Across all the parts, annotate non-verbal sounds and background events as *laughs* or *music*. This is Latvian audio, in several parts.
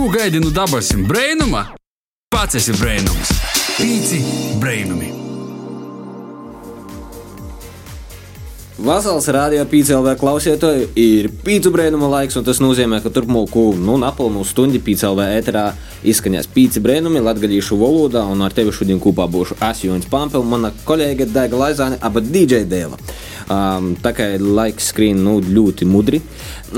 Ko gaidi no dabasim brainuma? Pats esi brainums. Pīci brainumi. Vasals rādījā pīcēlvē klausītāji ir pīcu brēnuma laiks, un tas nozīmē, ka turpmāko nu, napilnu stundu pīcēlvē ēterā izskaņās pīci brēnumi latgadījušu valodā, un ar tevi šodien kopā būšu Asjons Pampel, mana kolēģe Daiga Laizāne, aba DJ Dēla. Um, tā kā laiks skrien nu, ļoti mudri.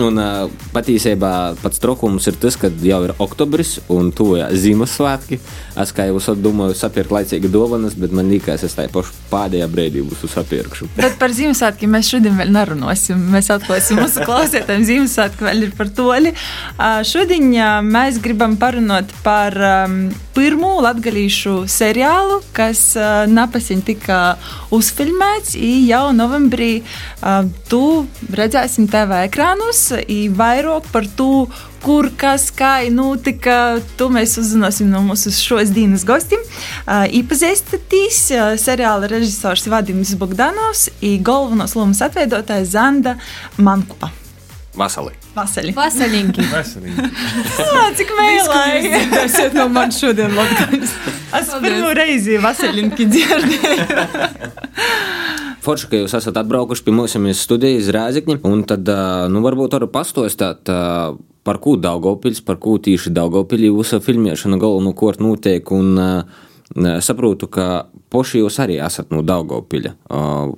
Un, uh, patiesībā pats trokums ir tas, ka jau ir oktobris un tuvojas Ziemassvētki. Es kā jau domāju, sapirkt laicīgi dāvanas, bet man liekas, es tā pašu pēdējā brīdī būšu sapirkšu. Bet par Ziemassvētkiem mēs šodien vēl nerunāsim. Mēs atklāsim mūsu klausītājiem Ziemassvētku vēl ir par toļi. Uh, šodien uh, mēs gribam parunāt par um, pirmo latgalīšu seriālu, kas uh, napasiņ tika uzfilmēts jau novembrī uh, tu redzēsim TV ekrānos, vairāk par to, kur kas kā notika. To mēs uzzināsim no mūsu šos dienas gostiem. Uh, Iepazīstīs uh, seriāla režisors Vadims Bogdanovs un galvenos lomas atveidotājs Zanda Mankupa. Vasarī. Vasarī. Vasaļinki. *laughs* Cik mēlēji. Tas ir no manis šodien Latvijas. Es pirmo reizi Vasaļinki dzirdēju. *laughs* Forši, ka jūs esat atbraukuši pie mums studijas Rēzikņi, un tad, nu, varbūt varu pastostāt, par ko Daugopils, par ko tīši Daugopilī jūsu filmēšana galvenu kort notiek, un uh, saprotu, ka poši jūs arī esat no Daugopiļa.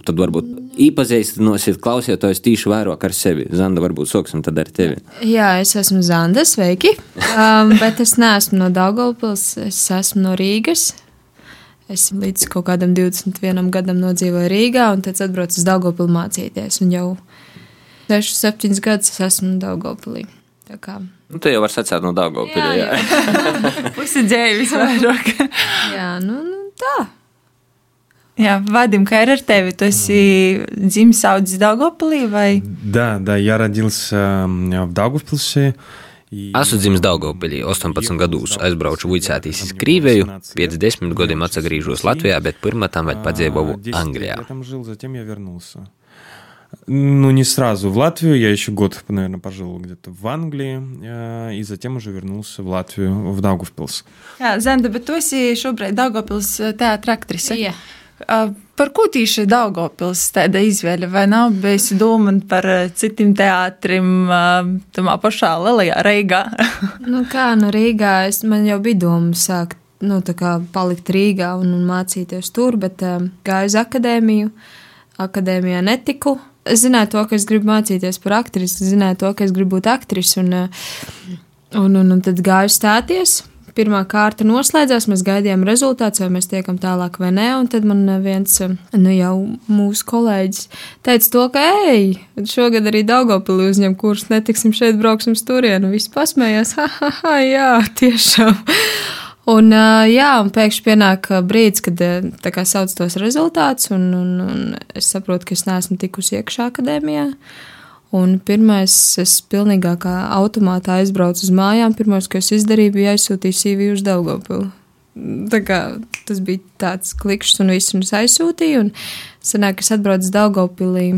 Tad varbūt iepazīstinosiet klausītājus tīši vairāk ar sevi. Zanda, varbūt soksim tad ar tevi. Jā, es esmu Zanda, sveiki. Um, bet es neesmu no Daugopils, es esmu no Rīgas. Es līdz kaut kādam 21 gadam nodzīvoju Rīgā, un tad atbraucu uz Daugopilu mācīties. Un jau 6, 7 gadus es esmu Daugopilī. Tā kā Nu, tu jau vari sacīt no Dāngopļa. Jā, jā. jā. Pusi *laughs* dzēvis vairāk. *laughs* jā, nu, nu tā. Jā, Vadim, kā ir ar tevi? Tu esi dzimis audzis Daugopilī vai? Да, да, я родился в Даугавпилсе. Esmu dzimis Daugopilī, 18 gados aizbraucu vicētīs uz Krīvēju, pēc desmit gadiem atgriežos Latvijā, bet pirmā tam vēl padzīvoju Anglijā. Ну, не сразу в Латвию. Я еще год, наверное, пожил где-то в Англии. И затем уже вернулся в Латвию, в Даугавпилс. Jā, Zenda, bet tu esi šobrīd Daugavpils teātra aktrise. Jā. Par ko tieši Daugavpils tāda izvēle? Vai nav bijusi doma par citiem teātrim, tamā pašā Lielajā Reigā? *laughs* nu kā, nu Rīgā es, man jau bija doma sākt, nu tā kā palikt Rīgā un, un mācīties tur, bet uh, gāju uz akadēmiju. Akadēmijā netiku, es zināju to, ka es gribu mācīties par aktrisi, es zināju to, ka es gribu būt aktris, un, eh, un, un, un tad gāju stāties. Pirmā kārta noslēdzās, mēs gaidījām rezultātus, vai mēs tiekam tālāk vai nē, un tad man viens, eh, nu jau mūsu kolēģis teica to, ka, ej, šogad arī Daugopilī uzņem kurs, netiksim šeit, brauksim uz turienu, viss pasmējās, *laughs* ha, ha, ha, jā, tiešām. Un, jā, un pēkšņi pienāk brīdis, kad kā, sauc tos rezultātus, un, un, un es saprotu, ka es neesmu tikusi iekšā akadēmijā. Un pirmais, es pilnībā kā automātā aizbraucu uz mājām. Pirmais, ko es izdarīju, bija aizsūtīt CV uz Daugopilu. Tā kā, tas bija tāds klikšķis, un viss un es aizsūtīju. Un sanāk, es atbraucu uz Daugopilī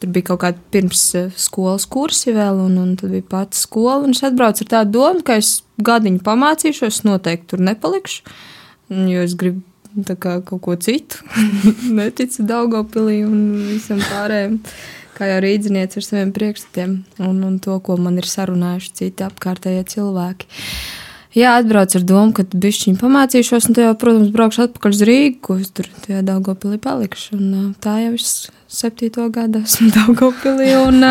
Tur bija kaut kāda pirms eh, skolas kursi vēl, un, un tad bija pati skola. Es atbraucu ar tādu domu, ka es gadiņu pamācīšos, noteikti tur nepalikšu, jo es gribu kā, kaut ko citu. *laughs* Neticu Daugopilī un visam pārējiem, kā jau rīdzinieci ar saviem priekšstatiem un, un to, ko man ir sarunājuši citi apkārtējie cilvēki. Jā, atbraucu ar domu, ka bišķiņu pamācīšos, un tajā, protams, braukšu atpakaļ uz Rīgu, ko es tur tajā Daugopilī palikšu. Un tā jau es septīto gadu esmu *laughs* Daugopilī, un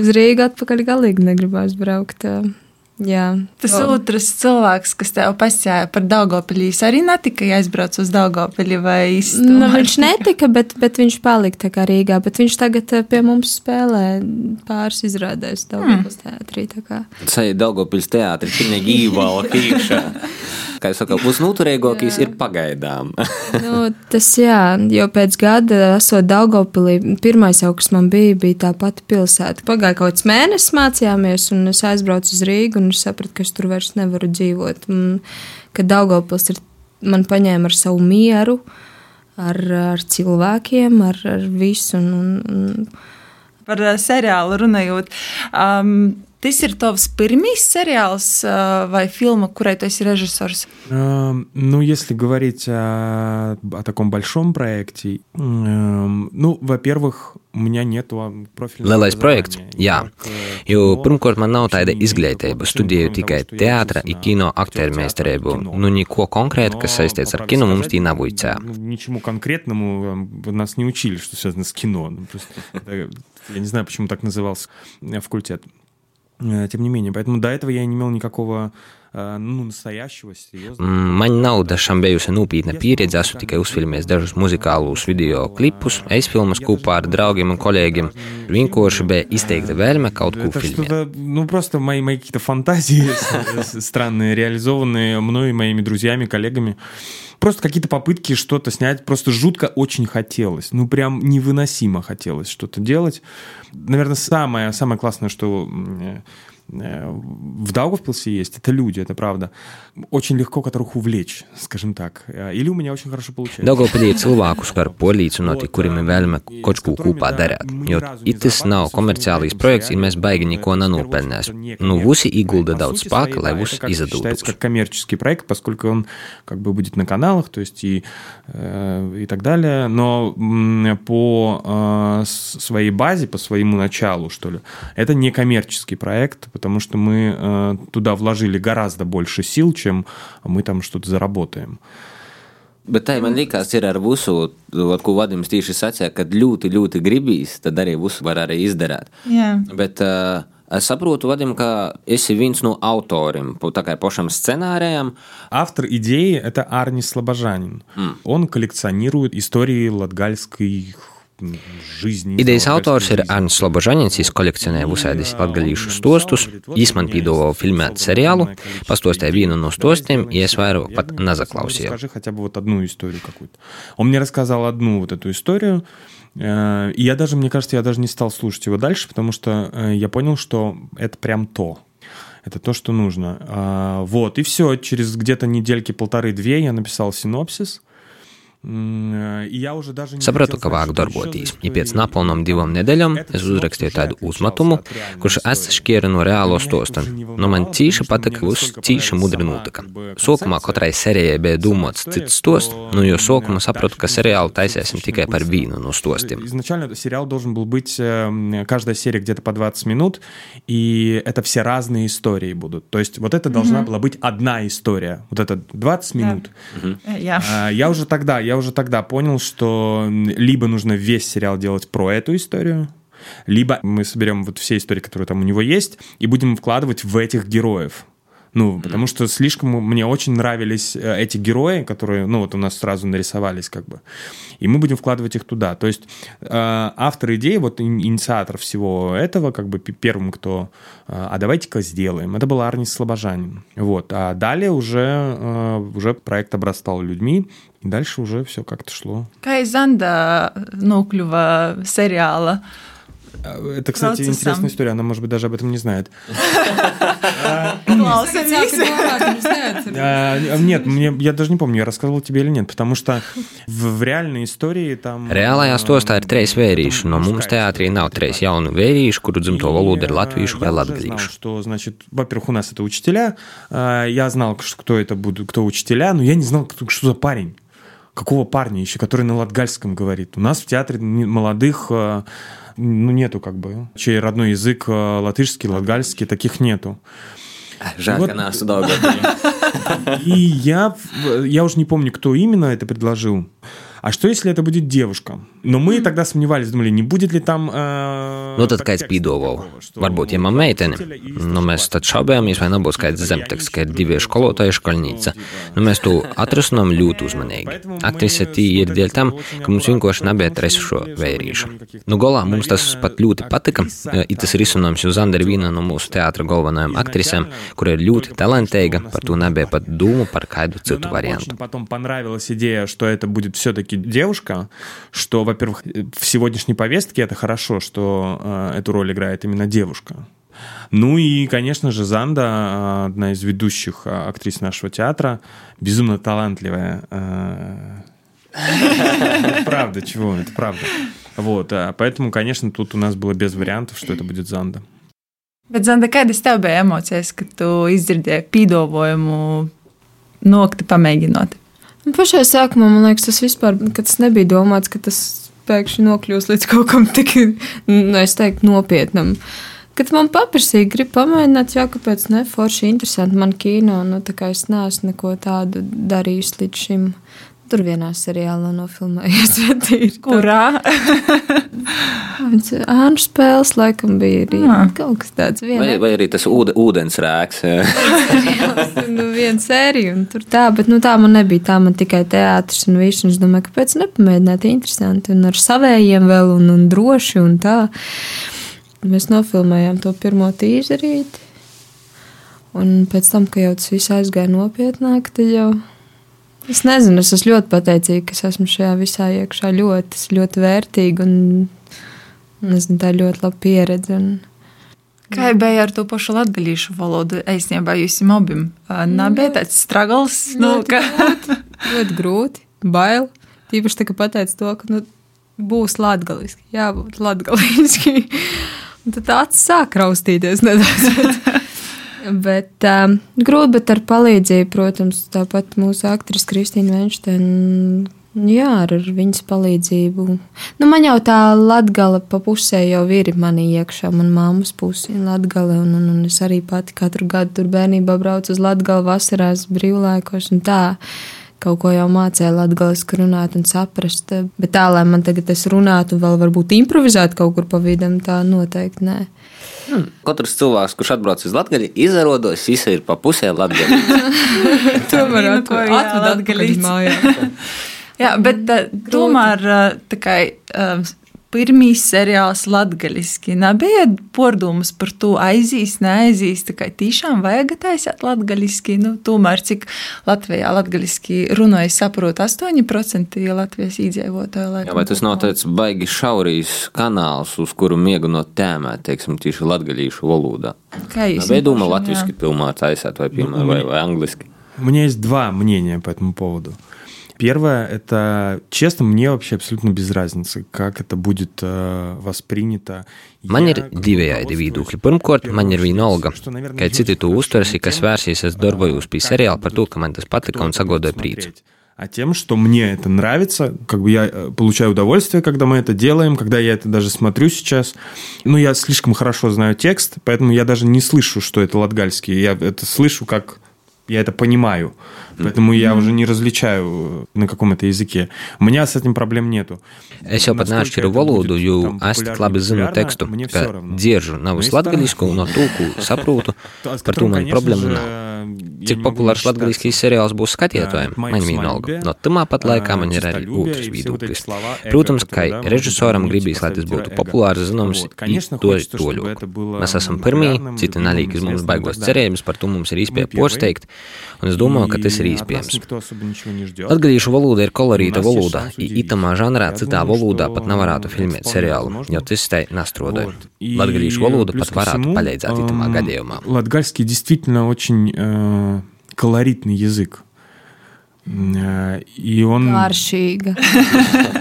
uz Rīgu atpakaļ galīgi negribās braukt. Uh, Jā, tas otrs cilvēks, kas tev pasjāja par Daugopilī, arī netika aizbrauc uz Daugopili vai īstenībā? Nu, viņš netika, bet, bet viņš palika kā Rīgā, bet viņš tagad pie mums spēlē pāris izrādēs Daugopils hmm. teātrī. Tas ir Daugopils teātris, pilnīgi īvala īkšā. Kā jau saka, pusnuturīgākais ir pagaidām. *laughs* nu, tas jā, jo pēc gada esot Daugopilī, pirmais jau, kas man bija, bija tā pati pilsēta. Pagāja kaut kāds mēnesis mācījāmies, un es aizbraucu uz Rīgu, un es sapratu, ka es tur vairs nevaru dzīvot. Kad Daugopils ir, man paņēma ar savu mieru, ar, ar cilvēkiem, ar, ar visu. Un, un, Par seriālu runājot. Um, Tas ir tavs pirmīs seriāls uh, vai filma, kurai tu esi režisors? Эм, Ну, если говорить о, о таком большом проекте, эм, ну, во-первых, у меня нет профиля. Lielais projekts, jā. Jo pirmkārt, man nav tāda izglītība. Studēju tikai teātra un kino aktieru meistarību. Nu, neko konkrētu, kas saistīts ar kino, mums tī nav uicā. Ну, Ничему конкретному э, нас не учили, что связано с кино. Ну, просто это- Я не знаю, почему так назывался э, факультет. Э, Тем не менее, поэтому до этого я не имел никакого э, ну, настоящего, серьезного. Mm, Man nav dažām bijusi nopietna pieredze, esmu tikai uzfilmējis dažus muzikālus video klipus, aizfilmas kopā ar draugiem un kolēģiem. Vienkārši bija izteikta vēlme kaut ko Это filmēt. что-то, ну просто мои, мои какие-то фантазии с- *laughs* с- странные, реализованные мной и моими друзьями, коллегами. Просто какие-то попытки что-то снять. Просто жутко очень хотелось. Ну прям невыносимо хотелось что-то делать. Наверное, самое, самое классное, что м, э, в Даугавпилсе есть, это люди, это правда. Очень легко которых увлечь, скажем так. Э, Или у меня очень хорошо получается. Daugopilī cilvēkus var polīcinot, kuriem ir vēlme kaut ko kopā darīt. Jo tas nav komerciālīs projekts, un mēs baigi neko nenopelnēsim. Nu, visi iegulda daudz spēka, lai считается izdotos. как коммерческий проект, поскольку он как бы будет на каналах, то есть и, э, и так далее. Но по э, своей базе, по своему началу, что ли, это не коммерческий проект, потому что мы э, туда вложили гораздо больше сил, чем мы там что-то заработаем. Bet tā man liekas, ir ar visu, vat, ko Vadims tieši sacīja, kad ļoti, ļoti gribīs, tad arī visu var arī izdarīt. Jā. Bet uh, es saprotu, Vadim, ka esi viens no autoriem po tā kā pašam scenārijam. Автор идеи – это Арни Слобожанин. Он коллекционирует истории латгальской м, жизни. Idejas autors ir жизни. Arnis Slobožaņins, viņš kolekcionē visādus latgaļīšu stostus, viņš man piedāvāja filmēt seriālu, pastostīja vienu no stostiem, ja es vairāk pat nezaklausīju. Скажи хотя бы вот одну историю какую-то. Он мне рассказал одну вот эту историю, э, и я даже, мне кажется, я даже не стал слушать его дальше, потому что э, я понял, что это прям то. Это то, что нужно. А, Вот, и все. Через где-то недельки полторы-две я написал синопсис. Sapratu, ka vāku darboties. Ja pēc napilnām divām nedēļām es uzrakstīju tādu uzmetumu, kurš atšķiera no reālo stosta. Nu, man cīši patika, viss cīši mudri notika. Sākumā katrai serijai bija domāts cits stosts, nu jo sākumā sapratu, ka seriālu taisēsim tikai par vienu no stostiem. Изначально сериал должен был быть, э, каждая серия где-то по 20 минут, и это все разные истории будут. То есть вот это должна была быть одна история. Вот это 20 минут. А, Я уже тогда, я уже тогда понял, что либо нужно весь сериал делать про эту историю, либо мы соберем вот все истории, которые там у него есть, и будем вкладывать в этих героев. Ну, потому что слишком мне очень нравились э, эти герои, которые, ну, вот у нас сразу нарисовались как бы. И мы будем вкладывать их туда. То есть э, автор идеи, вот ин- инициатор всего этого, как бы пе- первым, кто, э, а давайте-ка сделаем, это был Арнис Слобожанин. Вот. А далее уже, э, уже проект обрастал людьми, и дальше уже все как-то шло. Kā Zanda nokļuva seriāla? А, Это, кстати, Процессом. интересная история, она, может быть, даже об этом не знает. Klausamies! А, Нет, мне, я даже не помню, я рассказывал тебе или нет, потому что в, реальной истории там... Reālajā э, stostā ir trīs vērīši, no mums teātrī nav trīs jaunu vērīšu, kuru dzimto valoda ir latviešu vai latgalīšu. что, значит, во-первых, у нас это учителя, а, я знал, кто это будут, кто учителя, но я не знал, что за парень. Какого парня еще, который на латгальском говорит. У нас в театре молодых, ну, нету как бы, чей родной язык э, латышский, латгальский, таких нету. Žēl, Вот. nāstu daudz. *laughs* И я, я уже не помню, кто именно это предложил. А что, если это будет девушка? Но мы тогда сомневались, думали, не будет ли там... э, Nu, tad так- kāds текста piedāvā, такого, что varbūt, ja man meitene, учителя и nu, mēs старшего tad šaubījāmies, vai nebūs kāds zemteksts, ka ir divi skolotāji školnīca. Nu, mēs to atrasinām ļoti uzmanīgi. Aktrise tī ir dēļ tam, ka mums vienkārši nebija trešo vērīšu. Nu, galā mums tas pat ļoti patika, i tas risinājums, jo Zanda ir viena no mūsu teātra galvenajām aktrisēm, kur ir ļoti talantīga, par to nebija pat dūmu par kādu Но citu нам variantu. очень потом понравилась идея, что это будет все-таки девушка, что, во-первых, в сегодняшней повестке это хорошо, что э, эту роль играет именно девушка. Ну и, конечно же, Занда, э, одна из ведущих э, актрис нашего театра, безумно талантливая. Правда, чего, это правда. Вот, поэтому, конечно, тут у нас было без вариантов, что это будет Занда. Bet, Zanda, kādas tev bija emocijas, kad tu izdzirdēji pīdolojumu nokti pamēģinot? Un pašā sākumā man liekas, tas vispār tas nebija domāts, ka tas pēkšņi nokļūs līdz kaut kam tik, nu, es teiktu, nopietnam. Kad man paprasīja, grib pamēģināt, jā, kāpēc ne, forši interesanti man kino, nu, tā kā es neesmu neko tādu darījusi līdz šim. Tur vienā seriālā nofilmējies. *laughs* Kurā? *laughs* Ānu spēles laikam bija arī Ah. kaut kas tāds. Viena, Vai, vai arī tas ūde, ūdens rēks. *laughs* nu, viena sērija, un tur tā, bet nu, tā man nebija. Tā man tikai teātris un viss. Es domāju, kāpēc nepamēģināt, interesanti. Un ar savējiem vēl, un, un droši, un tā. Mēs nofilmējām to pirmo tīzerīti. Un pēc tam, kad jau tas viss aizgāja nopietnāk, tad jau. Es nezinu, es esmu ļoti pateicīga, ka es esmu šajā visā iekšā ļoti, ļoti vērtīgi un nezinu, tā ir ļoti laba pieredze. Un, Kā bija ar to pašu latviešu valodu? Īstenībā jūs abiem nebija tāds struggles. Nu, ka... ļoti grūti, bail. Tīpaši tā, ka pateica to, ka nu, būs latgaliski, jābūt. *laughs* Un tad tāds sāk raustīties nedaudz. *laughs* Bet, bet um, grūti, bet ar palīdzību, protams, tāpat mūsu aktris Kristīna Venšteina. Jā, ar viņas palīdzību. Nu, man jau tā latgala pa pusē jau ir manī iekšā, man māmas pusē latgala, un, un, un es arī pati katru gadu tur bērnībā braucu uz latgalu vasarās brīvlaikos un tā kaut ko jau mācīja latviešu runāt un saprast. Bet tā, lai man tagad es runātu un vēl varbūt improvizētu kaut kur pa vidam, tā noteikti nē. Hmm. Katrs cilvēks, kurš atbrauc uz Latviju, izrādos, viņš ir pa pusē Latvijas. Tomēr Vīnu ko, jā, atved atpakaļ mājās. *laughs* Jā, bet tā, tomēr uh, tā kā um, pirmīs seriāls latgaliski nebija pordumas par to aizīs, neaizīs, tā kā tiešām vajag taisīt latgaliski. Nu, tomēr, cik Latvijā latgaliski runāja, saprot 8% Latvijas iedzīvotāju. laikam, Jā, vai tas nav kaut ko. tāds baigi šaurīs kanāls, uz kuru miegunot tēmē, teiksim, tieši latgaļīšu valodā? Kā jūs Vai domā īpaši, latviski jā. filmā taisēt, vai, piemēram, vai, vai angliski? У меня есть два мнения по этому поводу. Первое, это, честно, мне вообще абсолютно без разницы, как это будет э, воспринято. Man ir divējādi руководствуюсь viedokļi. Pirmkārt, man ir vienalga, ka citi to которые uztvers, не kas vērsīsies darbojos pie seriāla par to, ka man tas patika un sagodoja смотреть, а тем, что мне это нравится, как бы я э, получаю удовольствие, когда мы это делаем, когда я это даже смотрю сейчас. Ну, я слишком хорошо знаю текст, поэтому я даже не слышу, что это латгальский. Я это слышу, как я это понимаю. Поэтому я уже не различаю, на каком это языке. У меня с этим проблем нету. Es jau pat Насколько neatšķiru это valodu, будет, jo там, es tik популярно, labi zinu непопулярно, tekstu, мне ka всё равно. dzieržu nav Но uz есть вторая- latgaļisku un no tūku saprotu, То, с par to которым, man конечно problēmu же, nav. я Cik не могу populārs не latgaļiskīs считаться. seriāls būs skatītājiem, Моё man самолюбие, vienalga. No tamā pat laikā man ir arī честолюбие otrs и все вот эти viedoklis. слова, эго, Protams, ka которые, да, может režisoram быть, gribīs, lai tas поставить būtu эго. populārs, zināms, Вот. Конечно, to хочется, to чтобы ļoti. это было Mēs esam pirmie, популярным, citi любимым, nelīk uz mums известным и baigos так далее. cerības, par to mums ir iespēja Мы первые. posteikt, un es domāju, ka tas ir И от нас iespējams. Latgadījušu valoda ir kolorīta valoda, šāds i udzīvis. itamā žanrā citā valodā pat nevarētu filmēt вполне seriālu, jo tas tai nastrodoja. Latgadījušu valoda pat varētu palīdzēt itamā эм, gadījumā. Латгальский действительно очень э, колоритный язык. Э, И он... Kāršīga.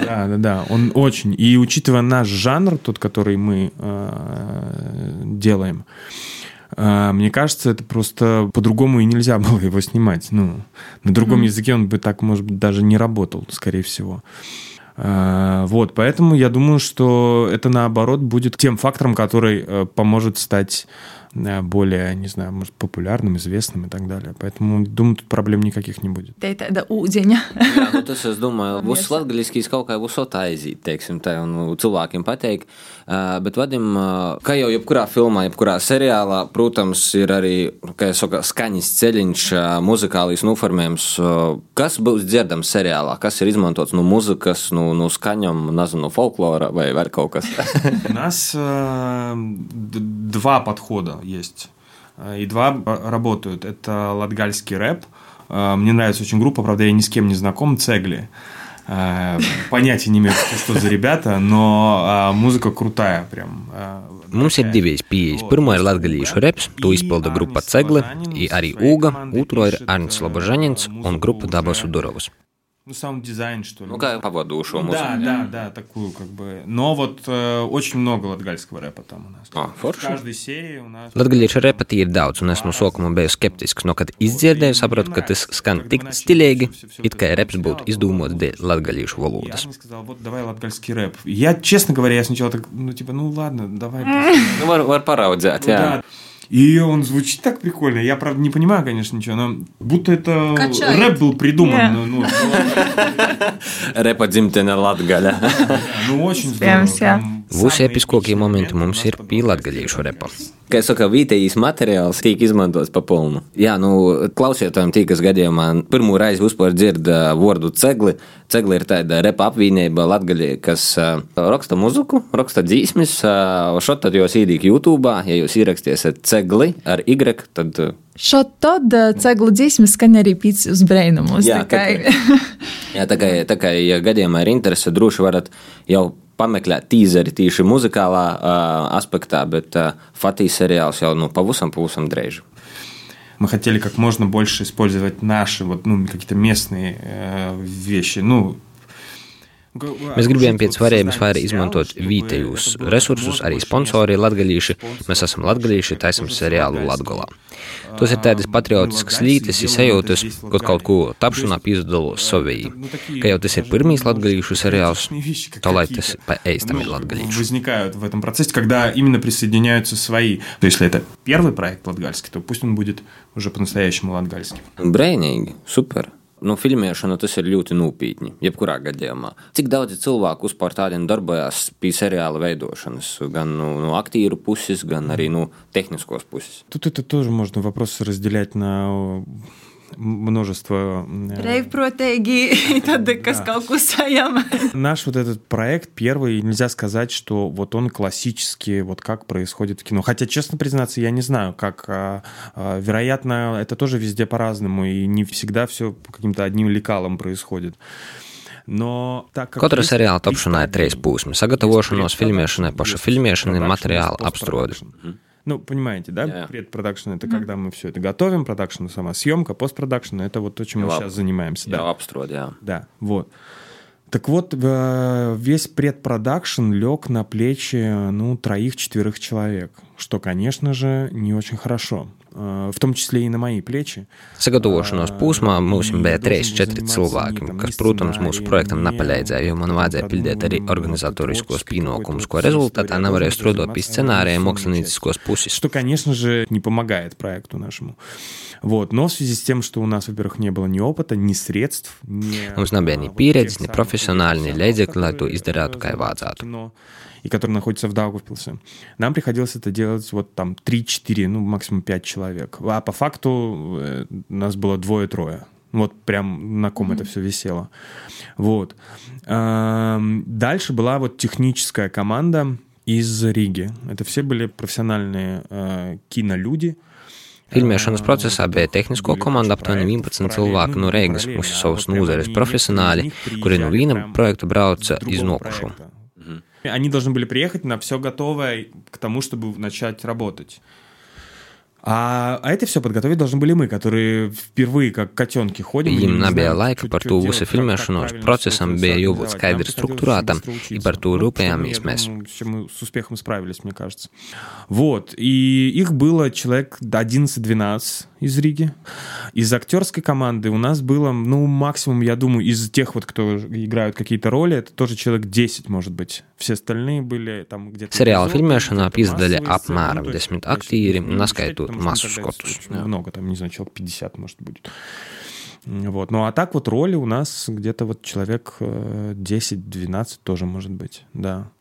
Да, да, да. Он очень. И учитывая наш жанр, тот, который мы э, делаем, э, мне кажется, это просто по-другому и нельзя *laughs* было его снимать. Ну, на другом языке он бы так, может быть, даже не работал, скорее всего. Э, Вот, поэтому я думаю, что это наоборот будет тем фактором, который э, поможет стать э, более, не знаю, может, популярным, известным и так далее. Поэтому, думаю, тут проблем никаких не будет. Te ir tāda ūdeņa. Jā, nu, tas, es domāju, būs latgaļiskīs kaut kā būs aizīt, teiksim, tā, un cilvēkiem pateikt. Uh, bet, Vadim, uh, kā jau jebkurā filmā, jebkurā seriālā, protams, ir arī, kā jau saka, skaņas ceļiņš, uh, muzikālīs noformējums. Uh, kas būs dzirdams seriālā? Kas ir izmantots no muzikas, no, no skaņām, nezinu, no folklora vai vēl kaut kas? У *laughs* нас э, д- два подхода есть. Э, И два э, работают. Это латгальский рэп. Э, Мне нравится очень группа, правда, я ни с кем не знаком, Цегли. Э, Понятия не имею, что за ребята, но музыка крутая прям. Mums ir divi pieejas. Pirmā ir latgadījušu reps, to izpilda grupa Cegle, arī Ūga, otro ir Arnsts Lobožanins un grupa Dabas Udorovs. ну, саунд-дизайн, что ли. Nu, kā pavadošo Ну, да, mūziku. да, да, такую как бы. Но вот э, очень много латгальского рэпа там у нас. А, В forši. каждой серии у нас... Latgaliešu repetī ir daudz, un es no sākuma biju skeptisks, no kad izdzirdēju, sapratu, ka tas skan tik stilīgi, it kā reps būtu izdomāts dēļ latgaliešu Я valodas. мне сказал, вот давай латгальский рэп. Я, честно говоря, я сначала так, ну, типа, ну ладно, давай. просто, Nu, var, var paraudzēt, ну, jā. да. И он звучит так прикольно. Я, правда, не понимаю, конечно, ничего, но будто это Качает. рэп был придуман. Yeah. Ну, ну, *laughs* Repa *laughs* dzimtene Latgaļa. ну, очень Iespējams, здорово. jā. Прям Būs самые episkokie эпичные momenti моменты mums у ir нас pie потом latgaliešu repa. Kā jau saka, vietējais materiāls tiek izmantots pa pilnu. Jā, nu, klausītājiem tie, kas gadījumā pirmo reizi vispār dzird uh, vārdu cegli. Cegli ir tāda repa apvienība Latgaļie, kas uh, raksta muziku, raksta dzīsmis. Uh, šot tad jūs īdīgi YouTube, ja jūs ierakstīsiet cegli ar Y, tad uh, Šo tad uh, ceglu dzīsmas skan arī pīcis uz brainumus. Jā, tikai- *laughs* Jā, tā kā, tā kā ja gadījumā ir interese, droši varat jau pameklēt tīzeri tīši muzikālā uh, aspektā, bet uh, Fatīs seriāls jau nu pavusam, pavusam drēž. Мы хотели как можно больше использовать наши вот, ну, какие-то местные э, вещи. Ну, Mēs gribējām pēc svarības vairāk izmantot vietējos resursus, arī sponsori latgalīši. Mēs esam latgalīši, taisam seriālu Latgolā. Tos ir tādas patriotiskas lītes, sajūtas, kaut kaut ko tapšanā pīzdalos savī. Ka jau tas ir pirmīs latgalīšu seriāls, то lai tas pa eistam ir latgalīšu. возникают в этом процессе, когда именно присоединяются свои. То есть, если это первый проект латгальский, то пусть он будет уже по-настоящему латгальским. Brēnīgi, super. Nu, filmēšana tas ir ļoti nopietni, jebkurā gadījumā. Cik daudz cilvēku vispār tādiem darbojās pie seriāla veidošanas, gan no, no aktieru puses, gan arī no tehniskos puses? Тут это тоже можно вопросы разделять на множество... э, kas kaut ko sajama. Наш вот этот проект первый, нельзя сказать, что вот он классический, вот как происходит в кино. Хотя, честно признаться, я не знаю, как... а, а, Вероятно, это тоже везде по-разному, и не всегда все по каким-то одним лекалам происходит. Но так как... Katra есть seriāla tapšanā ir trīs posmi - sagatavošanos, filmēšanai, paša filmēšanai, materiāla apstrode. Ну, понимаете, да? Jā. Предпродакшн это когда мы все это готовим, продакшн сама съемка, постпродакшн это вот то, чем мы Лап. сейчас занимаемся. Jā, Да. apstrod, jā. Да, вот. Так вот, э, весь предпродакшн лег на плечи, ну, троих-четверых человек, что, конечно же, не очень хорошо. Э, В том числе и на мои плечи. Sagatavošanos posmā mums bija 3-4 cilvēki, kas, protams, mūsu projektam nepalīdzēja, jo man vajadzēja pildīt arī organizatoriskos pienākumus, ko rezultātā nevarēja strādāt pie scenārija mākslinieciskos puses. Что, конечно же, не помогает проекту нашему. Вот. Но в связи с тем, что у нас, во-первых, не было ни опыта, ни средств, ни... Mums nebija ni а, вот pieredzes, тех ni самых profesionāli, ni līdzekļi, lai to которые, izdarītu, kā э, vajadzētu. И который находится в Даугавпилсе. Нам приходилось это делать вот там 3-4, ну, максимум 5 человек. А по факту э, нас было двое-трое. Вот прям на ком это все висело. Вот. Дальше была вот техническая команда из Риги. Это все были профессиональные э, кинолюди. Filmēšanas procesā bija tehnisko komanda aptuveni 11 cilvēku no Reigas, mūsu savas nozares profesionāļi, kuri no viena projekta brauca iz nokušu. Они должны были приехать на все готовое к тому, чтобы начать работать. А, а это все подготовить должны были мы, которые впервые как котенки ходим. и Viņam не nebija знаем, laika par to visu filmēšanos. Procesam bija jābūt skaidri учиться. и par to rūpējāmies mēs. с успехом справились, мне кажется. Вот. И их было человек 11-12 из Риги. Из актерской команды у нас было, ну, максимум, я думаю, из тех вот, кто играют какие-то роли, это тоже человек 10, может быть. Все остальные были там где-то... Seriāla эпизоды, filmēšanā piedalījās apmēram ну, то есть, 10 то есть, aktieri, neskaitot тогда skotus. Много, там, не знаю, человек 50, может, будет. Вот. Ну, а так вот роли у нас где-то вот человек э, 10-12 тоже может быть, да.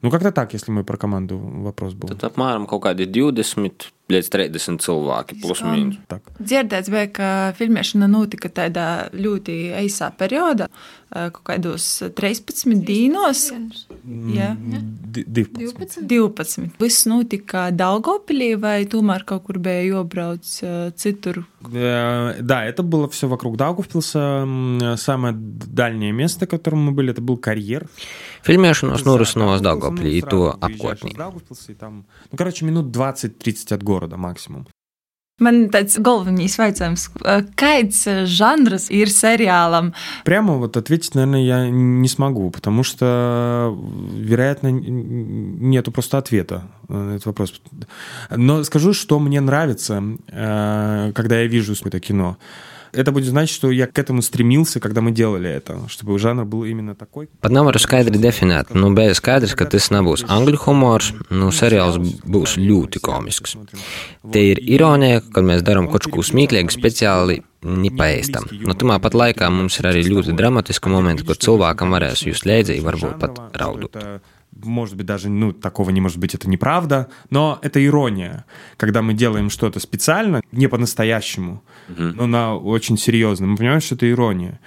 Ну, как-то так, если мы про команду вопрос был. Tad apmēram kaut kādi 20 līdz 30 cilvēki, plus mīnus. Так. Dzirdēts, bija, ka filmēšana notika tādā ļoti īsā periodā, eh, kaut kādos 13 dīnos. Jā. Д- див- 12. Viss notika Daugopilī, vai tomēr kaut kur bija jābrauc eh, citur? Э, Да, это было все вокруг Даугавпилса. М, Самое дальнее место, в котором мы были, это был карьер. Filmēšanos norisinājās Ну, Daugavpilī, сразу to выезжаешь из apkārtnī. Даугавпилса, и там, ну, короче, минут 20-30 от города Максимум. Man tāds galvenais jautājums, kāds žanrs ir сериалом? Прямо вот ответить, наверное, я не смогу, потому что, вероятно, нету просто ответа на этот вопрос. Но скажу, что мне нравится, когда я вижу какое-то кино. Это будет значить, что я к этому стремился, когда мы делали это, чтобы жанр был именно такой. Pat nav varu skaidri definēt. Nu, bet skaidrs, ka tas nebūs angļu humors. Nu, seriāls būs ļoti komisks. Te ir ironija, kad mēs darām kaut ko smieklīgu speciāli nepaēstam. Nu, tomēr pat laikā mums ir arī ļoti dramatiski momenti, kur cilvēkam varēs just līdzi, varbūt pat raudot. Может быть, даже, ну, такого не может быть, это неправда, но это ирония, когда мы делаем что-то специально, не по-настоящему, mm-hmm. но на очень серьезно. Мы понимаем, что это ирония.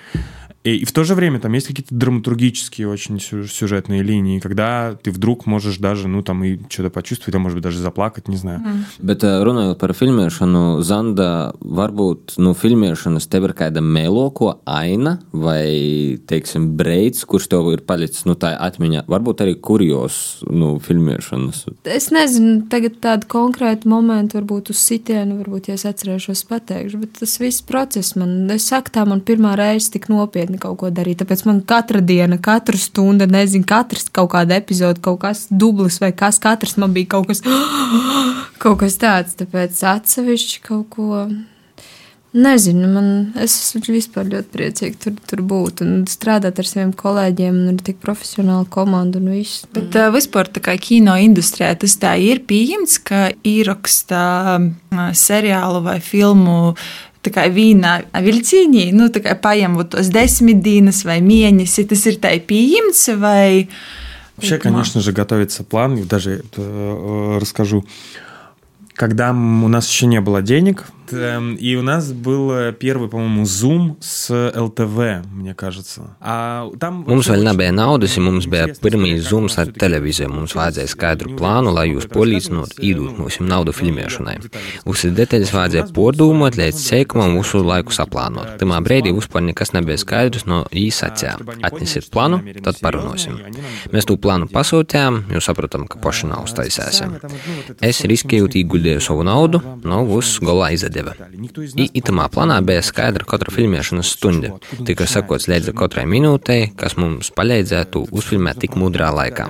И, и в то же время там есть какие-то драматургические очень сюжетные линии, когда ты вдруг можешь даже, nu, tam что-то почувствовать, а может быть, даже заплакать, не знаю. Mm. Bet runājot par filmēšanu, Zanda, varbūt nu, filmēšanas tev ir kāda meloko aina vai, teiksim, breids, kurš tev ir palicis nu, tā atmiņā, varbūt arī kurjos nu, filmēšanas. Es nezinu, tagad tādu konkrētu momentu, varbūt uz sitienu, varbūt, ja es atcerēšos, pateikšu, bet tas viss process man, es saku, tā man pirmā reize tik nopietni nopietni kaut ko darīt. Tāpēc man katra diena, katra stunda, nezinu, katrs kaut kāda epizode, kaut kas dublis vai kas, katrs man bija kaut kas, *gasps* kaut kas tāds. Tāpēc atsevišķi kaut ko. Nezinu, man, es esmu vispār ļoti priecīga tur, tur būt un strādāt ar saviem kolēģiem. Un ir tik profesionāla komanda un viss. Bet uh, vispār tā kā kino industrijā tas tā ir pieņemts, ka ieraksta uh, seriālu vai filmu kā vīnā vilcienī, nu, paņemot tos desmit dienas vai mēnesi, tas ir tā pieņemts vai... Вообще, конечно же, готовится план, даже э, расскажу. Когда у нас еще не было денег, Эм, и у нас был первый, по-моему, Zoom с LTV, мне кажется. А там mums vēl nebija naudas, ja mums bija pirmie Zooms ar televīziju. Mums vajadzēja skaidru plānu, lai jūs palīdzinot iedot mums naudu filmēšanai. Visas detaļas vajadzēja podūmot, līdz seikumam visu laiku saplānot. Tamā brīdī vispār nekas nebija skaidrs no īsacē. Atnesiet plānu, tad parunāsim. Mēs to plānu pasūtījām, jo saprotam, ka paši nav uztaisēsim. Es riskēju ieguldīju savu naudu, no viss galā Izdevās izdeva. Itamā plānā bija skaidra katra filmēšanas stunda. Tika sakots līdz katrai minūtei, kas mums palīdzētu uzfilmēt tik mudrā laikā.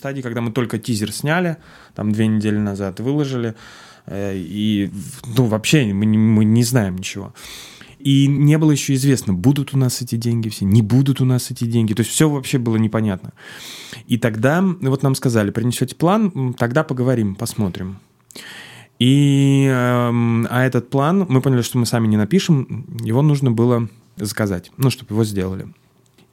стадии, когда мы только тизер сняли, там две недели назад выложили, и ну, вообще мы, мы не знаем ничего. И не было еще известно, будут у нас эти деньги все, не будут у нас эти деньги. То есть все вообще было непонятно. И тогда вот нам сказали, принесете план, тогда поговорим, посмотрим. И, эм, а этот план, мы поняли, что мы сами не напишем, его нужно было заказать, ну, чтобы его сделали.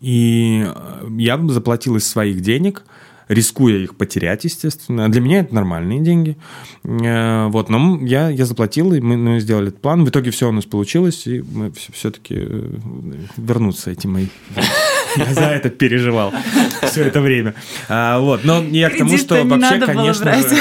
И э, я заплатил из своих денег, рискуя их потерять, естественно. Для меня это нормальные деньги. Э, вот, но я, я заплатил, и мы, мы сделали этот план. В итоге все у нас получилось, и мы все-таки э, вернутся эти мои я за это переживал все это время. А, вот, но я к тому, что вообще, конечно же,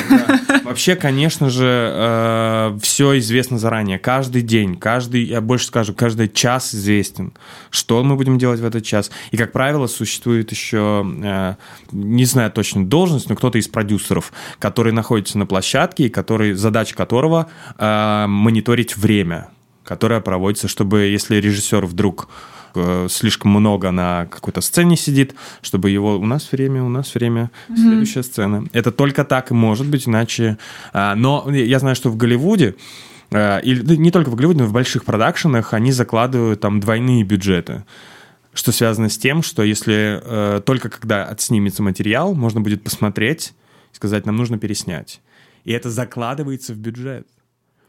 вообще, конечно же, э, все известно заранее. Каждый день, каждый, я больше скажу, каждый час известен, что мы будем делать в этот час. И, как правило, существует еще, э, не знаю точно должность, но кто-то из продюсеров, который находится на площадке и который, задача которого э, мониторить время, которое проводится, чтобы, если режиссер вдруг слишком много на какой-то сцене сидит, чтобы его... У нас время, у нас время, mm-hmm. следующая сцена. Это только так и может быть, иначе... А, но я знаю, что в Голливуде э, или не только в Голливуде, но в больших продакшенах они закладывают там двойные бюджеты что связано с тем, что если э, только когда отснимется материал, можно будет посмотреть и сказать, нам нужно переснять. И это закладывается в бюджет.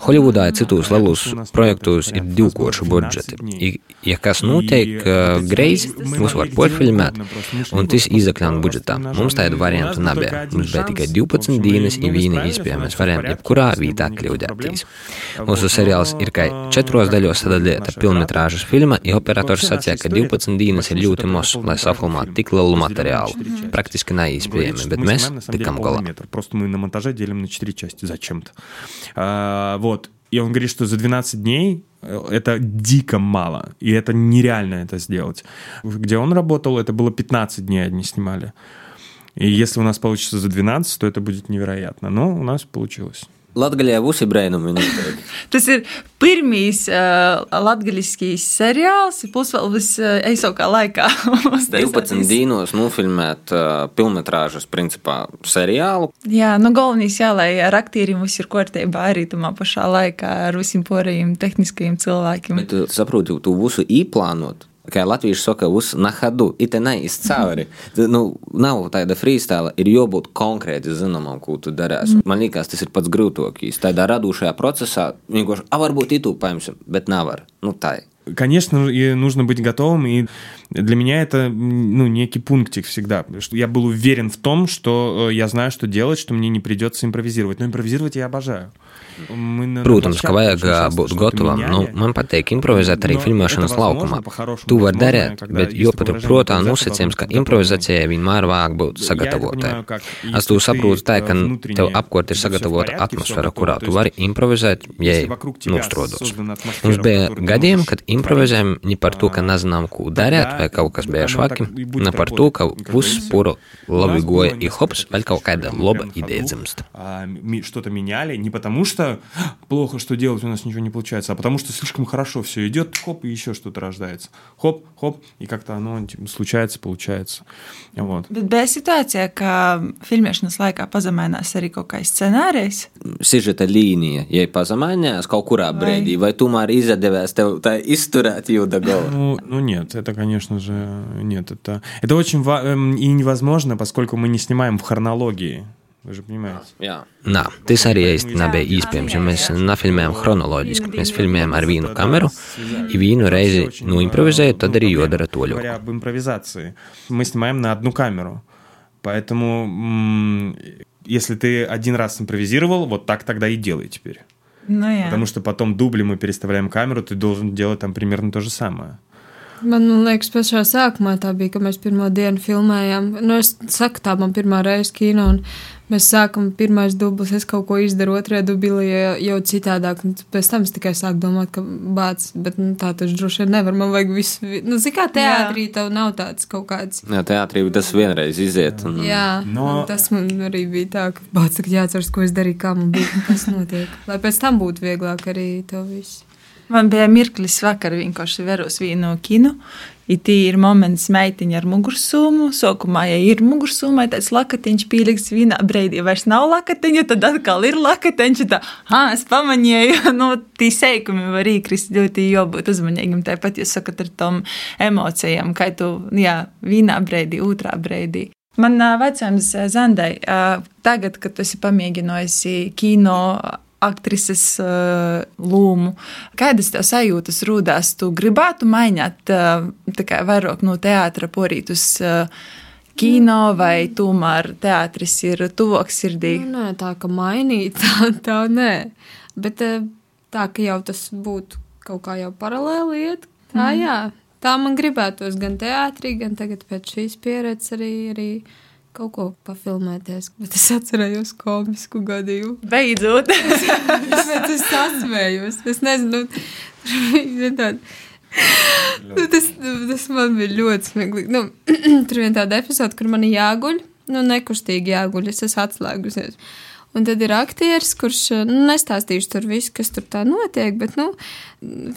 Holivudā ir citos lielos projektos ir divkoši budžeti. I, ja kas notiek uh, greizi, mūs var porfilmēt, un tas izakļaun budžetā. Mums tādu variantu nebija. Mums bija tikai 12 dienas, ja vīna iespējams varējām jebkurā vietā kļūdēties. Mūsu seriāls ir kā četros daļos sadalīta pilnmetrāžas filma, ja operators sacīja, ka 12 dienas ir ļoti maz, lai safilmētu tik lielu materiālu. Praktiski neiespējami, bet mēs tikam galā. Просто мы на монтаже делим на 4 части зачем-то. Вот. И он говорит, что за 12 дней э, это дико мало, и это нереально это сделать. Где он работал, это было 15 дней они снимали. И если у нас получится за 12, то это будет невероятно. Но у нас получилось. Latgaļā būs brēnumi. *laughs* Tas ir pirmīs uh, latgaļiskīs seriāls, plus vēl vis eisokā laikā. *laughs* 12 dīnos nofilmēt uh, pilnmetrāžas principā seriālu. Jā, nu galvenais jā, lai ar aktieriem viss ir kārtībā arī tamā pašā laikā ar visiem porējiem tehniskajiem cilvēkiem. Bet tu saproti, tu visu īplānot Kā latvieši saka, uz nahadu, it neiz cauri. Tu, Nu, nav tāda freestyle, ir jābūt konkrēti zināmam, ko tu darīsi. Man liekas, tas ir pats grūtākais. Tādā radošajā procesā vienkārši, ah, varbūt itu paņemsim, bet nevar. Nu, tā ir. Конечно, и нужно быть готовым, и для меня это ну, некий пунктик всегда. что Я был уверен в том, что э, я знаю, что делать, что мне не придется импровизировать. Но импровизировать я обожаю. Protams, ka vajag būt gatavam. Nu, man patīk improvizēt arī filmēšanas laukumā. Tu vari darīt, bet есть jo такое patur выражение, protā импровизация nosacījums, ka improvizācijai vienmēr vajag būt sagatavotai. Es to saprotu tā, ka tev apkārt ir sagatavota atmosfēra, kurā tu vari improvizēt, ja nostrodos. Mums bija gadiem, kad improvizējam ne par to, ka nezinām, ko darīt, vai kaut kas bija švaki, ne par to, ka viss pura labi goja, i hops, vēl kaut kāda laba ideja dzimst. а, ми- что-то меняли не потому что плохо что делать у нас ничего не получается, а потому что слишком хорошо все идет, хоп и еще что-то рождается, хоп, хоп и как-то оно типа, случается, получается, вот. Bet bija situācija, ka filmēšanas laikā pazemēnās arī kaut kāds scenārijs. Sižeta līnija, ja ir pazemainījās kaut kurā Vai. brīdī, vai tomēr izdevās tev tā izturēt jūda galvu? Ну, ну нет, это, конечно же, нет, это, это очень ва- эм, и невозможно, поскольку мы не снимаем в хронологии, вы же понимаете. Jā. Nā, tas arī īsti nebija iespējams, jo mēs nefilmējam chronoloģiski. Mēs filmējam ar vienu kameru, ja vienu reizi nu improvizējot, tad arī jodara to Говоря ļoti. об импровизации, мы снимаем на одну камеру. Поэтому, если ты один раз импровизировал, вот так тогда и делай теперь. Nu, jā. Потому что потом дубли мы переставляем камеру, ты должен делать там примерно то же самое. Man liekas, pašā sākumā tā bija, ka mēs pirmo dienu filmējām. Nu, es saku, tā man pirmā reize kino, un mēs sākam pirmais dublis, es kaut ko izdaru, otrajā dublī jau, jau citādāk. Un pēc tam es tikai sāku domāt, ka bāc, bet nu, tā taču droši vien nevar. Man vajag visu, vi- nu, zini, kā teātrī tev nav tāds kaut kāds. Jā, teātrī tas vienreiz iziet. Un... Jā, No- no... tas man arī bija tā, ka bāc, ka jāatceras, ko es darīju, kā man bija, un kas notiek. Lai pēc tam būtu vieglāk arī to visu. Man bija mirklis vakar, vienkārši veros vienu kinu. It ir moments meitiņa ar mugursomu. Sākumā, ja ir mugursoma, tāds lakatiņš pielikts vienā brīdī, vairs nav lakatiņa, tad atkal ir lakatiņš. Tā, ah, es pamanīju, *laughs* nu, tī seikumi var īkrist ļoti jābūt uzmanīgam. Tāpat jūs sakat ar tom emocijām, kā tu, jā, vienā brīdī, otrā brīdī. Man vecums Zandai, tagad, kad tu esi pamēģinājusi kino aktrises uh, lūmu. Kādas tev sajūtas rūdās? Tu gribētu mainīt uh, vairāk no teātra porīt uz uh, kino, vai tomēr teātris ir tuvāk sirdī? Nu, nē, tā kā mainīt, *laughs* tā, tā nē. Bet eh, tā, ka jau tas būtu kaut kā jau paralēli iet, tā mm. jā. Tā man gribētos gan teātrī, gan tagad pēc šīs pieredzes arī, arī kaut ko pafilmēties. Bet es atcerējos komisku gadījumu. Beidzot! Tāpēc *laughs* es sasmējos. Es nezinu, nu, *laughs* tāda. Nu, tas, nu, tas man bija ļoti smieklīgi. Nu, *clears throat* tur bija tāda epizode, kur man ir jāguļ, nu, nekustīgi jāguļ. Es esmu atslēgusies. Un tad ir aktieris, kurš nu, nestāstīšu tur visu, kas tur tā notiek, bet nu,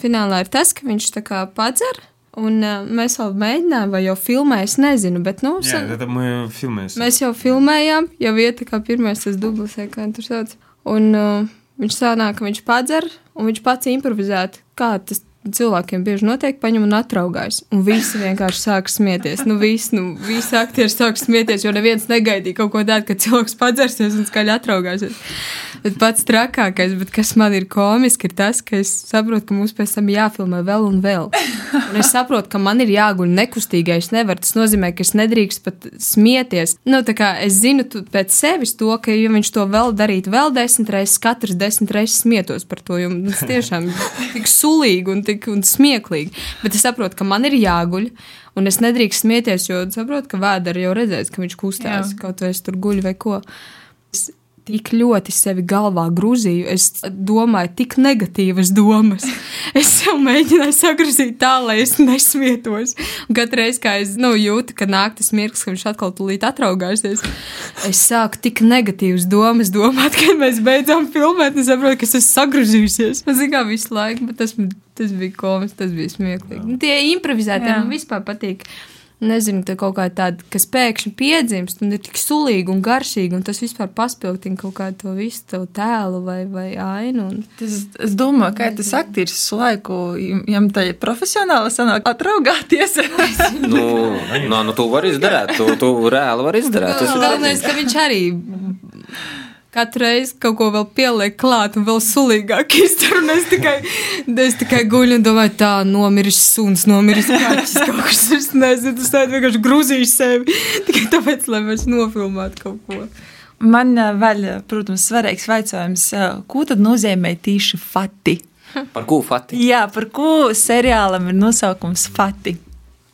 finālā ir tas, ka viņš tā kā padzer. Un uh, mēs vēl mēģinājām, vai jau filmējām, es nezinu, bet nu, Jā, tad mēs jau filmējām. Mēs jau filmējām, jau vieta, kā pirmais tas dublis, kā tur sauc. Un uh, viņš sanāk, ka viņš padzer, un viņš pats improvizētu, kā tas cilvēkiem bieži notiek, paņem un atraugājas. Un visi vienkārši sāk smieties. Nu, visi, nu, visi aktieri sāk smieties, jo neviens negaidīja kaut ko tādu, ka cilvēks padzersies un skaļi atraugāsies. Bet pats trakākais, bet kas man ir komiski, ir tas, ka es saprotu, ka mums pēc tam jāfilmē vēl un vēl. Un es saprotu, ka man ir jāguļ nekustīgai. Es nevaru. Tas nozīmē, ka es nedrīkst pat smieties. Nu, tā kā es zinu pēc sevis to, ka, ja viņš to vēl darītu vēl desmit reizes, katrs desmit reizes smietos par to. Jo tas tiešām ir tik sulīgi un, tik, un smieklīgi. Bet es saprotu, ka man ir jāguļ. Un es nedrīkstu smieties, jo saprotu, ka vēderi jau redzēs, ka viņš kustās, Jā. kaut vai es tur guļu vai ko. Es tik ļoti sevi galvā grūzīju. Es domāju, tik negatīvas domas. *laughs* Es jau mēģināju sagrozīt tā, lai es nesmietos. Un katru reizi, kad es nu, jūtu, ka nāk tas mirklis, ka viņš atkal tūlīt atraugāsies, es sāku tik negatīvas domas domāt, *laughs* kad mēs beidzām filmēt. Es saprotu, ka es esmu sagrozījusies. Man zina, visu laiku, bet tas, tas bija komiski, tas bija smieklīgi. Nu, tie improvizētie man vispār patīk nezinu, tā kaut kā tāda, kas pēkšņi piedzimst un ir tik sulīga un garšīga, un tas vispār paspildina kaut kādu to visu tavu tēlu vai, vai ainu. Un... Tas, es domāju, ka tas aktieris visu laiku, jām tā ir profesionāli sanāk atraugāties. *laughs* nu, no, nu, tu vari izdarīt, tu, tu reāli vari izdarīt. Galvenais, ka viņš arī katru reizi kaut ko vēl pieliek klāt, un vēl sulīgāk iztur. Es tikai, *laughs* es tikai guļu un domāju, tā nomiris suns, nomiris kaķis. *laughs* Kaut kas es nezinu, tas tāds vienkārši grūzīšu sevi. *laughs* Tikai tāpēc, lai mēs nofilmētu kaut ko. Man vēl, protams, svarīgs jautājums, ko tad nozīmē tīši fati? Par ko fati? Jā, par ko seriālam ir nosaukums fati?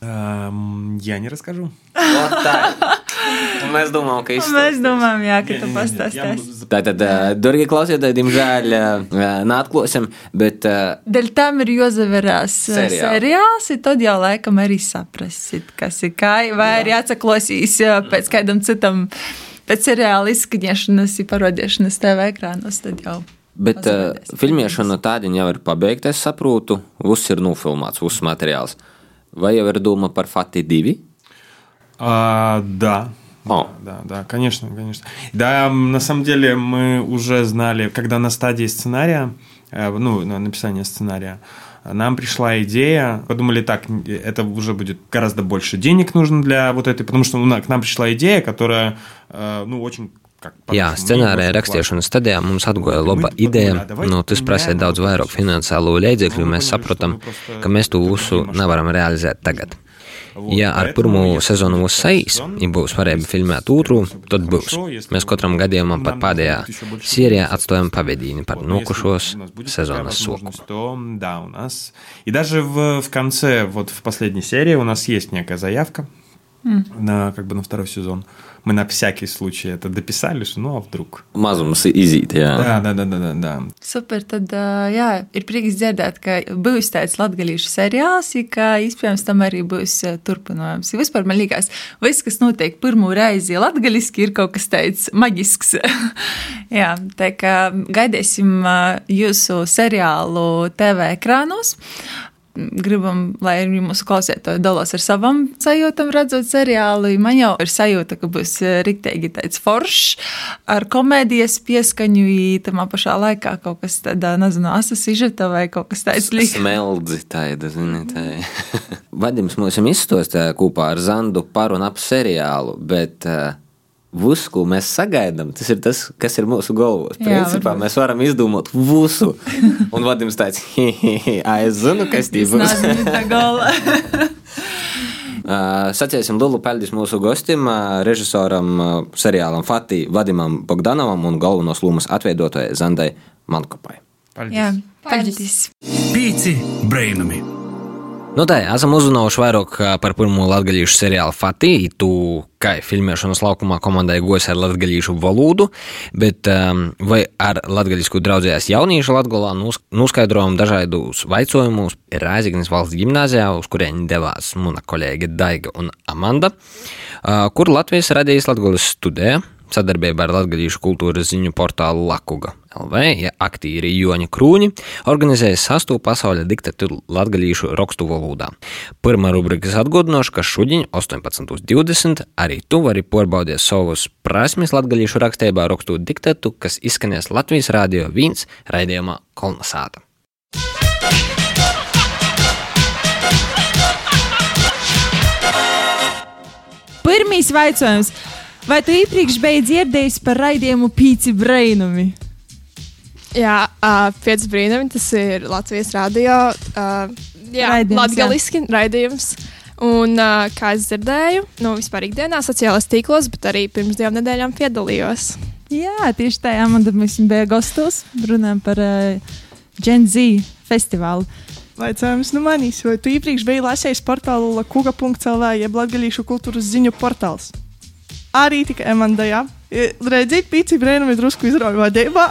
Um, я не расскажу. Вот так. Mēs domājam, ka izstāstīs. Mēs domājam, jā, ka jā, tu pastāstīsi. Tātad, darbie klausītāji, diemžēl neatklāsim, bet. Dēļ tam ir jāzaverās seriāls. seriāls, tad jau laikam arī saprasit, kas ir kā, vai jā. arī atsaklosīs pēc kādam citam, pēc seriāla izskaņošanas, parodiešanas TV ekrānos, tad jau. Bet Pazvēdēs. uh, filmēšana tāda jau ir pabeigta, es saprotu. Viss ir nofilmēts, viss materiāls. Vai jau ir doma par Fati 2? Uh, да. О. Да, да, конечно, конечно. Да, на самом деле мы уже знали, когда на стадии сценария, э, ну, на написание сценария, нам пришла идея, подумали так, это уже будет гораздо больше денег нужно для вот этой, потому что ну, к нам пришла идея, которая, э, ну, очень Jā, scenārija rakstīšanas stadijā mums atgoja laba ideja. Nu, tas prasīja daudz vairāk finansiālo līdzekļu. Mēs saprotam, ka mēs to visu nevaram realizēt tagad. Ja ar pirmo sezonu būs sejas, ja būs varēja filmēt otru, tad būs. Mēs katram gadījumam pat pēdējā sērijā atstājam pavadīni par nokušos sezonas soku. То, да, у нас. И даже в, в конце, вот в последней серии у нас есть некая заявка на, как бы на второй сезон. Мы на всякий случай это дописали, что ну а вдруг. Mazums izīt, jā. Да, да, да, да, да, да. Super, tad ā, jā, ir prieks dzirdēt, ka būs tāds latgadījušu seriāls, ja ka iespējams tam arī būs ā, turpinājums. Ja vispār man liekas, viss, kas notiek pirmo reizi latgaliski, ir kaut kas tāds maģisks. jā, tā kā gaidīsim ā, jūsu seriālu TV ekrānos. Gribam, lai arī mūsu klausītāji dalās ar savām sajūtām, redzot seriālu. Man jau ir sajūta, ka būs ā, riktīgi tāds foršs, ar komēdijas pieskaņu, ītamā pašā laikā kaut kas tāds, nezinu, asasižeta vai kaut kas tāds. Smeldzi tāda, zini, tā. *laughs* Vadims mums izstāstīja kopā ar Zandu par un ap seriālu, bet uh, visu, ko mēs sagaidām, tas ir tas, kas ir mūsu galvos. Jā, Principā varbūt. mēs varam izdomāt visu. Un Vadims tāds, es zinu, kas tī būs. Sacīsim lielu paldies mūsu gostim, režisoram seriālam Fatī Vadimam Bogdanovam un galvenos lomas atveidotajai Zandai Mankopai. Jā, Paldies. paldies. Pīci brainami. Nu tā, esam uzzinājuši vairāk par pirmo latviešu seriālu Fatī. Tu, kā filmēšanas laukumā komandai gojas ar latviešu valodu, bet um, vai ar latviešu draudzējās jauniešu latgolā noskaidrojam dažādus vaicojumus Rāzignas valsts gimnāzijā, uz kuriem devās mana kolēģe Daiga un Amanda, ā, kur Latvijas radijas Latgolas studē sadarbībā ar Latvijas kultūras ziņu portālu Lakuga LV, ja aktīri Joņa Krūņi, organizēja sastu pasaules diktatūru latgalīšu rakstu valodā. Pirmā rubrikas atgādināšu, ka šodien 18.20 arī tu vari pārbaudīt savus prasmes latgalīšu rakstībā rakstot diktatu, kas izskanēs Latvijas Rādio 1 raidījumā Kolnasāta. Pirmīs jautājums. Vai tu iepriekš biji dzirdējis par raidījumu Pīci Brainumi? Jā, uh, pieci brīnumi. Tas ir Latvijas radio. Uh, jā, Raidījums, latgaliski raidījums. Un, uh, kā es dzirdēju, nu, vispār ikdienā, sociālajos tīklos, bet arī pirms divām nedēļām piedalījos. Jā, tieši Amanda, mēs bijām gastos, runājām par uh, Gen Z festivālu. Vaicājums nu manīs, vai tu iepriekš biji lasījis portālu lakuga.lv, jeb latgalīšu kultūras ziņu portāls? arī tikai Emanda. Jā. Redziet, pīci brēnumi drusku izrauja vadībā.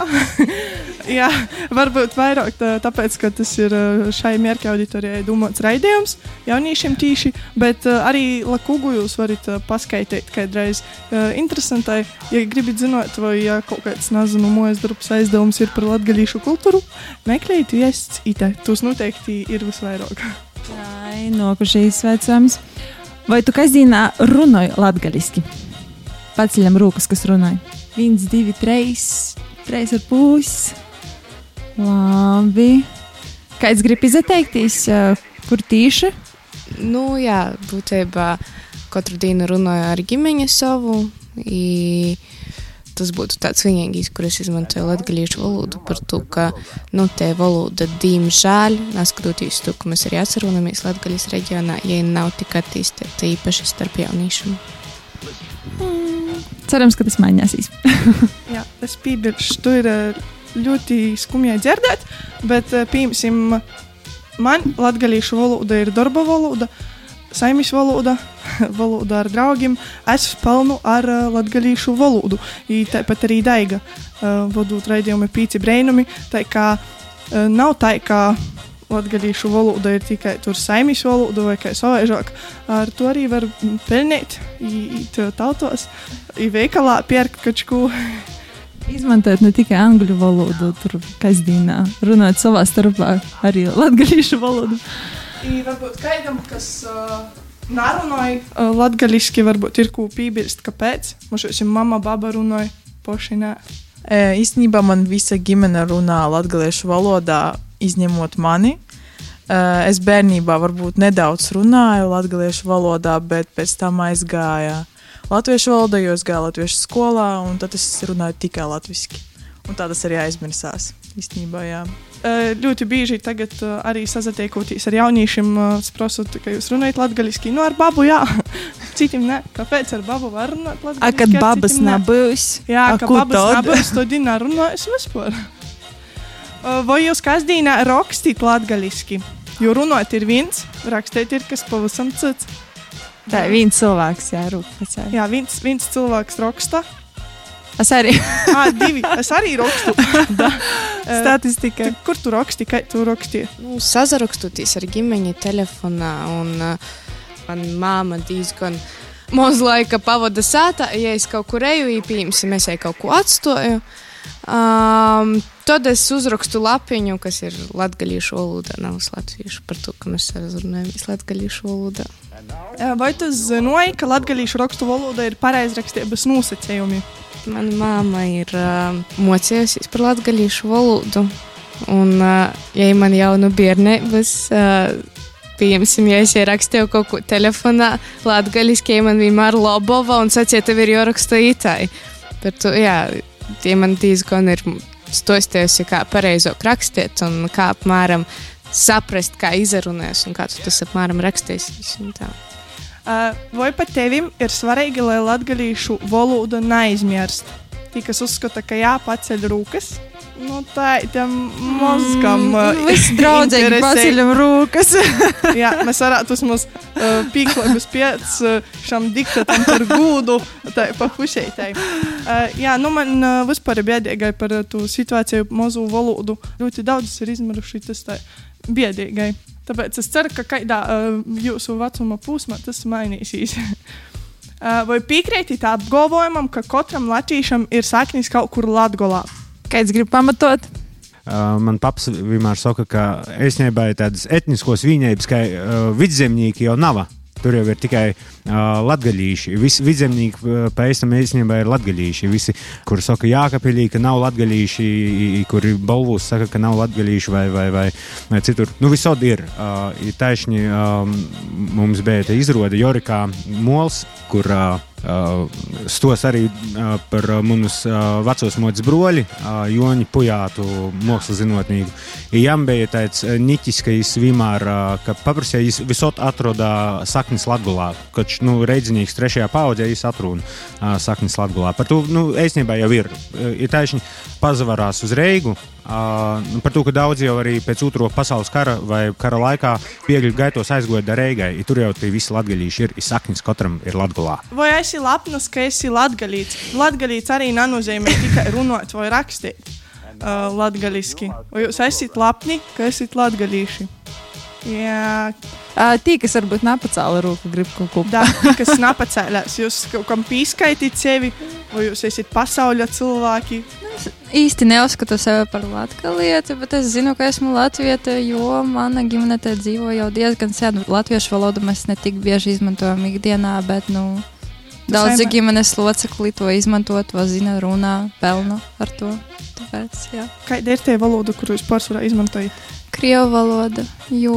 *laughs* jā, varbūt vairāk tā, tāpēc, ka tas ir šai mērķa auditorijai domāts raidījums jauniešiem tīši, bet uh, arī Lakugu jūs varat uh, paskaidrot kādreiz. Interesantai, ja gribat zināt, vai ja kaut kāds, nezinu, mojas darbs aizdevums ir par latgalīšu kultūru, meklējiet viests itē. Tos noteikti ir visvairāk. Jā, nokušīs vecums. Vai tu kazīnā runāji latgaliski? Paceļam rūkas, kas runāja. Viens, divi, trīs, trīs ar pusi. Labi. Kāds grib izteikties, kur tīši? Nu, jā, būtībā katru dienu runāju ar ģimeni savu. I tas būtu tāds vienīgais, kur es izmantoju latviešu valodu. Par to, ka nu, tā valoda, diemžēl, neskatoties to, ka mēs arī atceramies Latvijas reģionā, ja nav tik attīstīta īpaši starp jauniešiem. Mm, cerams, ka tas mainīsies. *laughs* Jā, es piebilstu, tur ir ļoti skumji dzirdēt, bet, piemēram, man latviešu valoda ir darba valoda. Saimnes valoda, *laughs* valoda ar draugiem. Es pelnu ar uh, latviešu valodu. Tāpat arī Daiga uh, vadot raidījumu pīci brēnumi. Tā kā nav tā, ka latviešu valoda ir tikai tur saimnes valoda vai kā savaižāk. Ar to arī var pelnīt, iet tautos, veikalā pērkt kačku. *laughs* Izmantot ne tikai angļu valodu, tur kasdienā, runāt savā starpā arī latviešu valodu. I varbūt kādam, kas uh, nerunāja uh, latviešu, varbūt ir ko piebilst, kāpēc. Mums jau mama, baba runāja poši nē. E, īstenībā man visa ģimene runā latviešu valodā, izņemot mani. E, es bērnībā varbūt nedaudz runāju latviešu valodā, bet pēc tam aizgāju latviešu valodā, jo es gāju latviešu skolā, un tad es runāju tikai latviešu. Un tā tas arī aizmirsās. Īstenībā, jā. Ļoti bieži tagad arī sazatiekoties ar jauniešiem, prasot, ka jūs runājat latviešu, no ar babu, jā. *laughs* Citiem ne. Kāpēc ar babu var runāt latviešu? A, kad babas nebūs. Jā, A, ka babas nebūs, tad viņi nerunājas vispār. Vai jūs kasdienā rakstīt latviešu? Jo runāt ir viens, rakstīt ir kas pavisam cits. Tā ir viens cilvēks, jā, rūpēs. Jā, viens, viens cilvēks raksta. Es arī. *laughs* ah, divi. Es arī rakstu. *laughs* Da. Statistika. Tu, kur tu raksti? Kā tu raksti? Nu, sazarakstoties ar ģimeni telefonā, un uh, manā māma diezgan maz laika pavada sētā. Ja es kaut kur eju, īpījumsi, mēs jau kaut ko atstāju. Um, tad es uzrakstu lapiņu, kas ir latviešu valodā, nav latviešu par to, ka mēs runājamies latviešu valodā. Vai tu zināji, ka latviešu rakstu valoda ir pareizrakstības nosacījumi? Mana māma ir uh, mocījusies par latviešu valodu. Un, uh, ja man jau no bērnības, uh, piemēram, ja es ierakstīju kaut ko telefonā, latviešu, man vienmēr lobova un sacīja, tev ir jāraksta itai. Par to, jā, tie man diezgan ir stostījusi, kā pareizāk rakstīt un kā apmēram saprast, kā izrunās un kā tu tas apmēram rakstīsies. Uh, vai pat tevim ir svarīgi, lai latviešu valodu neaizmirst? Tie, kas uzskata, ka jāpaceļ rūkas, nu, tā ir mazgam. Mm, *laughs* Visi draudzīgi paceļam rūkas. *laughs* Jā, mēs varētu vismaz uh, pīklagus pēc uh, šam diktatam par gūdu, tā pa pušeitai. Uh, jā, nu man uh, vispār ir biedīgai par uh, to situāciju mazu valodu. Ļoti daudz ir izmaruši tas tā biedīgai. Tāpēc es ceru, ka kādā uh, jūsu vecuma posmā tas mainīsies. uh, *laughs* vai piekrītat apgalvojumam, ka katram latviešam ir saknis kaut kur latgolā? Kāds grib pamatot? Uh, man paps vienmēr saka, ka īstenībā ir tādas etniskos viņības, ka uh, vidzemnieki jau nav. Tur jau ir tikai uh, latgaļīši. Visi vidzemnieki pēc tam īstenībā ir latgaļīši. Visi, kur saka Jākapilī, ka nav latgaļīši, kuri balvūs saka, ka nav latgaļīši vai, vai, vai, vai citur. Nu, visod ir. Uh, taisni, um, mums bija tā izrāde Jorikā Mols, kur Uh, stos arī par uh, vecos modes broļi, Joni Pujātu, mākslas zinātnieku. Jām bija tāds niķis, ka viņš vienmēr, ka paprasīja, viņš visot atroda saknes latgulā, kad, nu, reidzinieks trešajā paudzē, viņš atrūna saknes latgulā. Par to, nu, īstenībā jau ir. Ir taisni pazavarās uz Reigu, Uh, par to, ka daudzi jau arī pēc otro pasaules kara vai kara laikā bēgļu gaitos aizgoja Darēgai. Ja tur jau tie visi latgaļīši ir, ir saknis katram ir latgulā. Vai esi lepns, ka esi latgalīts? Latgalīts arī nenozīmē tikai runāt vai rakstīt uh, latgaliski. Vai jūs esat lepni, ka esat latgalīši? Jā, Tī, kas varbūt nepacēla roku, grib kaut ko tā, kas *laughs* nepacēlās. Jūs kaut kam pieskaitīt sevi, vai jūs esat pasaules cilvēki? īsti neuzskatu sevi par latvieti, bet es zinu, ka esmu latviete, jo mana ģimene te dzīvo jau diezgan sen. Latviešu valodu mēs ne tik bieži izmantojam ikdienā, bet nu, daudzi ģimenes locekļi to izmanto, to zina, runā, pelna ar to. Tāpēc. Kāda ir tie valoda, kuru jūs pārsvarā izmantojat? Krievu valoda, jo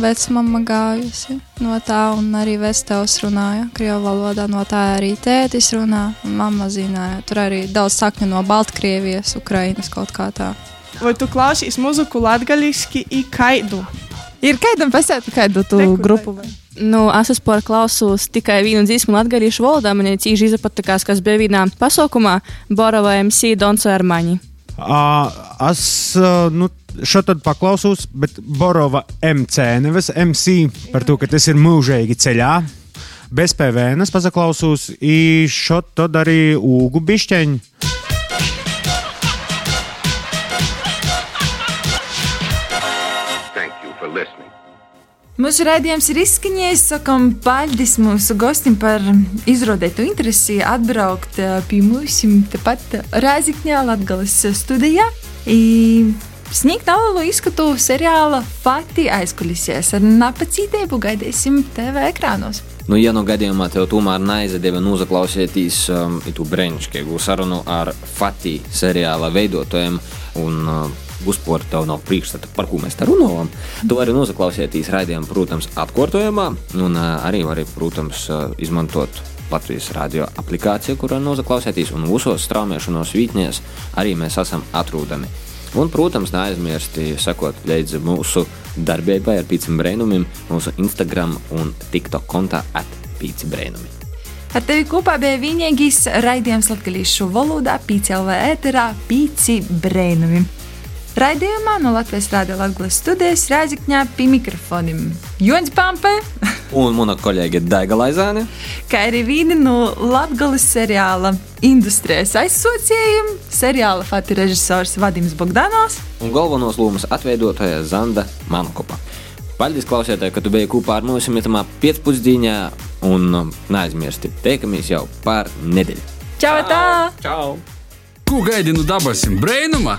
vecmama gājusi no tā, un arī vectēvs runāja krievu valodā. No tā arī tētis runā, un mamma zināja. Tur arī daudz sakņu no Baltkrievijas, Ukrainas kaut kā tā. Vai tu klausies muziku latgaļiski i kaidu? Ir kaidam pasēt, kādu tu Reku, grupu vai? Nu, es esmu klausos tikai vienu dziesmu latviešu valodā. Man ir cīņš izpatikās, kas bija vienā pasaukumā Borova MC Donso Armaņi. Uh, es uh, nu, šo tad paklausos, bet Borova MC, nevis MC, par to, ka tas ir mūžīgi ceļā. Bez PVN es paklausos, un šo tad arī ūgu bišķeņu. Thank you for listening. Mūsu raidījums ir izskanējis. Sakām, paldies mūsu gostim par izrādītu interesi atbraukt eh, pie mums tepat Rāzikņā, Latgales studijā. I Sniegt nelielu izskatu seriāla Fati aizkulisēs. Ar napacītību gaidīsim TV ekrānos. Nu, ja no gadījumā tev tomēr neizdeva noklausīties um, to brīnišķīgu sarunu ar Fatih seriāla veidotājiem un uh, uzpūri tev nav priekšstata, par ko mēs te runājam. Tu vari noklausīties raidījumu, protams, atkārtojumā, un uh, arī vari, protams, uh, izmantot Latvijas radio aplikāciju, kurā noklausīties, un visos straumēšanos vītnēs arī mēs esam atrodami. Un, protams, neaizmirsti sekot līdzi mūsu darbībai ar pīciem brēnumiem, mūsu Instagram un TikTok kontā atpīci brēnumi. Ar tevi kopā bija vienīgais raidījums latviešu valodā, PCLV ēterā, Pīci brēnumi. Raidījumā no Latvijas Rādio Latvijas studijas Rēzikņā pie mikrofoniem Jons Pampe *laughs* un mana kolēģe Daiga Laizāne, kā arī viena no Latvijas seriāla industrijas aizsocējiem, seriāla Fati režisors Vadims Bogdanovs un galvenos lomas atveidotāja Zanda Mankopa. Paldies, klausītāji, ka tu biji kopā ar mums metamā pēcpusdienā un um, neaizmirsti, teikamies jau par nedēļu. Čau! Tā! Čau! Ko gaidi no dabasim brēnuma?